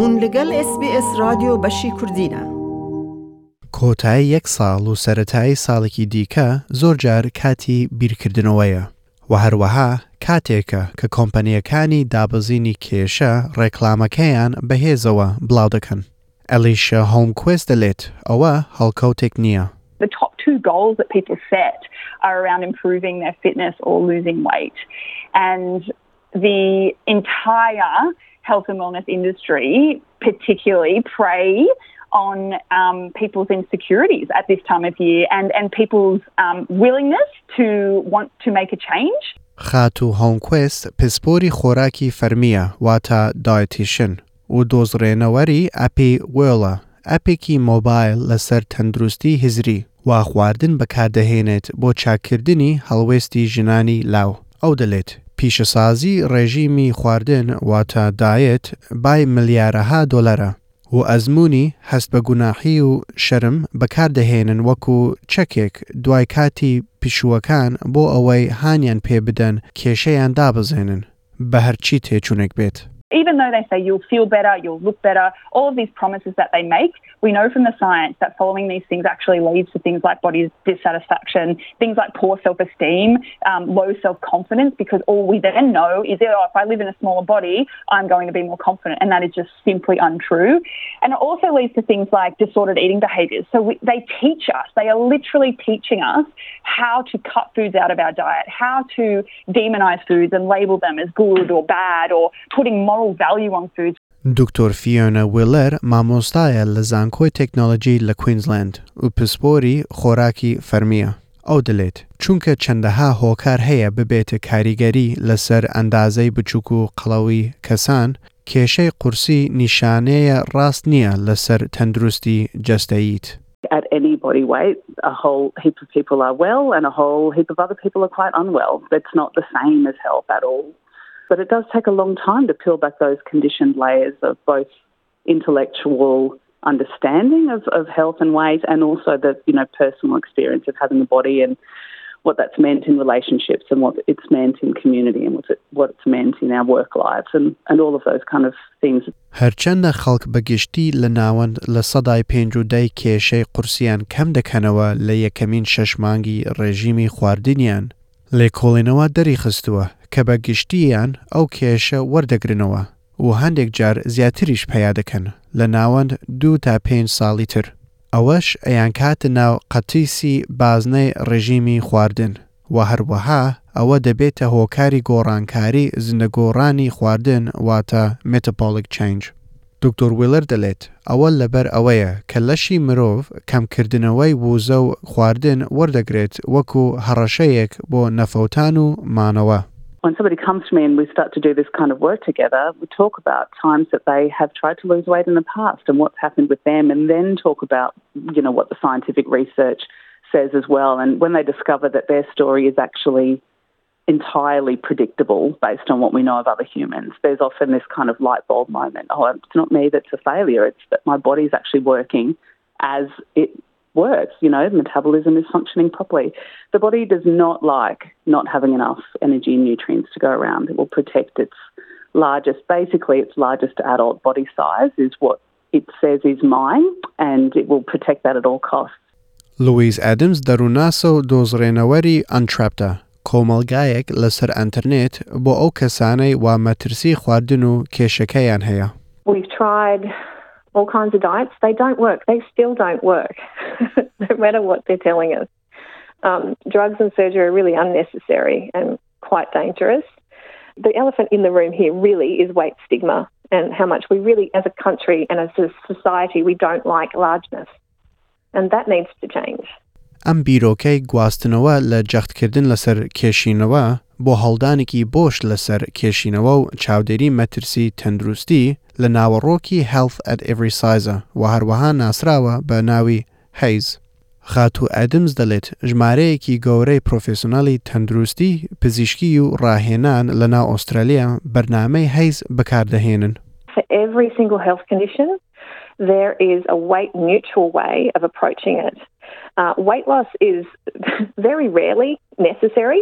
هون لەگەڵ SسBS رادیۆ بەشی کوردینە. کۆتایی یەک ساڵ و سەتایی ساڵێکی دیکە زۆر جار کاتی بیرکردنەوەیە و هەروەها کاتێکە کە کۆمپەنیەکانی دابزینی کێشە ڕێکلامەکەیان بەهێزەوە بڵاو دەکەن. ئەلیشە هۆمکوێست دەلێت ئەوە هەڵکەوتێک نییە. the top two goals that people set are around improving their fitness or losing weight. And the entire health and wellness industry, particularly, prey on um, people's insecurities at this time of year and, and people's um, willingness to want to make a change. خات و هۆمکوێست پسپۆری خۆراکی فەرمیە واتە دایتیشن و دۆزڕێنەوەری ئەپی وێڵە ئەپێکی مۆبایل لەسەر تەندروستی هزری وا خواردن بەکاردەهێنێت بۆ چاکردنی هەڵوێستی ژنانی لاو ئەو دەلێت پیشەسازی ڕێژیمی خواردن واتە دایەت بای ملیارەها دۆلەرە و ئەزمموی هەست بە گوناحی و شەرم بەکاردەهێنن وەکو چەکێک دوای کاتی پیشووەکان بۆ ئەوەی هانیان پێ بدەن کێشەیان دابزێنن بە هەرچی تێچوونێک بێت. Even though they say you'll feel better, you'll look better, all of these promises that they make, we know from the science that following these things actually leads to things like body dissatisfaction, things like poor self esteem, um, low self confidence, because all we then know is oh, if I live in a smaller body, I'm going to be more confident. And that is just simply untrue. And it also leads to things like disordered eating behaviors. So we, they teach us, they are literally teaching us how to cut foods out of our diet, how to demonize foods and label them as good or bad, or putting moral value on foods. دکتۆر فیۆنە ویلەر مامۆستایە لە زانکۆی تەکنۆلۆژی لە کوینزلند و پسپۆری خۆراکی فەرمیە. ئەو دەلێت چونکە چەندەها هۆکار هەیە ببێتە کاریگەری لەسەر ئەندازەی بچووک و قەڵەوی کەسان کێشەی قورسی نیشانەیە ڕاست نییە لەسەر تەندروستی جەستەیت. At any body weight, a whole heap of people are well and a whole heap of other people are quite unwell. That's not the same as health at all. But it does take a long time to peel back those conditioned layers of both intellectual understanding of, of health and weight and also the you know personal experience of having a body and what that's meant in relationships and what it's meant in community and what, it, what it's meant in our work lives and, and all of those kind of things. هەرچەندە خەڵک بەگشتی لە ناوەند لە سەدای پێنج و دەی کێشەی قورسیان کەم دەکەنەوە لە یەکەمین شەشمانگی ڕێژیمی خواردنیان لێکۆڵێنەوە دەری خستووە کە بە گشتیان ئەو کێشە وەردەگرنەوە و هەندێک جار زیاتریش پیا دەکەن لە ناوەند دوو تا پێنج ساڵی تر. ئەوەش ئەیان کاتە ناو قەتیسی بازنەی ڕێژیمی خواردن و هەروەها ئەوە دەبێتە هۆکاری گۆڕانکاری زندەگۆڕانی خواردن واتە متەپۆلیک چنج. دکتۆر ویلر دەلێت ئەوە لەبەر ئەوەیە کە لەشی مرۆڤ کەمکردنەوەی ووزە و خواردن وەردەگرێت وەکو هەڕەشەیەک بۆ نەفەوتان و مانەوە. when somebody comes to me and we start to do this kind of work together, we talk about times that they have tried to lose weight in the past and what's happened with them, and then talk about, you know, what the scientific research says as well. And when they discover that their story is actually entirely predictable based on what we know of other humans. There's often this kind of light bulb moment oh, it's not me that's a failure, it's that my body's actually working as it works. You know, metabolism is functioning properly. The body does not like not having enough energy and nutrients to go around. It will protect its largest, basically, its largest adult body size is what it says is mine, and it will protect that at all costs. Louise Adams, Darunaso dos Renaweri Antrapta. کۆمەلگایەک لەسەر ئەتەرنێت بۆ ئەو کەسانەی وا مەترسی خواردن و کێشەکەیان هەیە. We've tried all kinds of diets. They don't work. They still don't work, no matter what they're telling us. Um, drugs and surgery are really unnecessary and quite dangerous. The elephant in the room here really is weight stigma and how much we really, as a country and as a society, we don't like largeness. And that needs to change. ئەم بیرۆکەی گواستنەوە لە جەختکردن لەسەر کێشینەوە بۆ هەڵدانێکی بۆش لەسەر کێشینەوە و چاودێری مەترسی تەندروستی لە ناوەڕۆکی Health at Every Size و هەروەها ناسراوە بە ناوی هەیز. خاتو ئەدمز دەڵێت ژمارەیەکی گەورەی پرۆفسیۆنالی تەندروستی پزیشکی و ڕاهێنان لە ناو ئوسترالیا بەرنامەی هەیز بەکاردەهێنن. For every single health condition, there is a weight neutral way of approaching it. Uh, weight loss is very rarely necessary.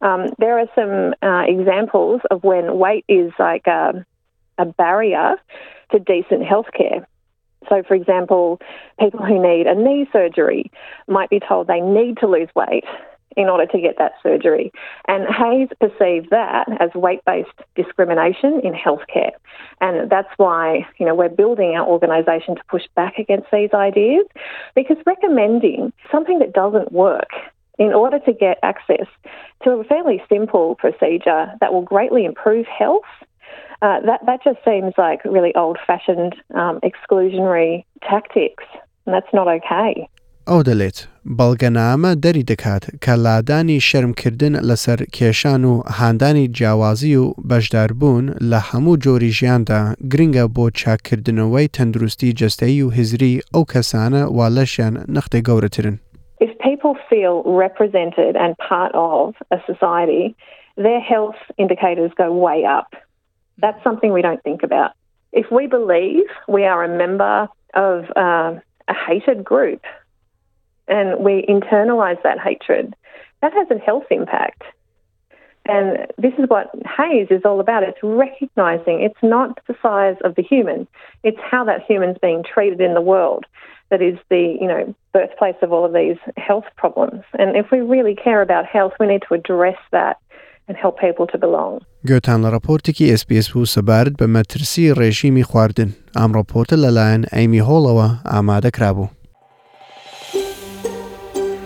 Um, there are some uh, examples of when weight is like a, a barrier to decent healthcare. So, for example, people who need a knee surgery might be told they need to lose weight in order to get that surgery. And HAES perceived that as weight-based discrimination in healthcare. And that's why, you know, we're building our organisation to push back against these ideas because recommending something that doesn't work in order to get access to a fairly simple procedure that will greatly improve health uh, that that just seems like really old-fashioned um, exclusionary tactics, and that's not okay. ئەو دەڵێت بەڵگەنامە دەری دەکات کە لادانی شەرمکردن لەسەر کێشان و هاندانی جیاوازی و بەشداربوون لە هەموو جۆری ژیاندا گرنگە بۆ چاکردنەوەی تەندروستی جستەی و هزری ئەو کەسانە وا لەشیان نەختێ گەورەترن. If people feel represented and part of a society, their health indicators go way up. That's something we don't think about. If we believe we are a member of uh, a hated group, and we internalize that hatred, that has a health impact. And this is what HAES is all about. It's recognizing it's not the size of the human, it's how that human's being treated in the world that is the, you know, birthplace of all of these health problems. And if we really care about health, we need to address that and help people to belong. لە راپۆرتێکی SسBS بوو سەبارەت بە مەترسی ڕێژیمی خواردن ئام ڕۆپۆرتە لەلایەن ئەیمی هۆڵەوە ئامادەکرابوو.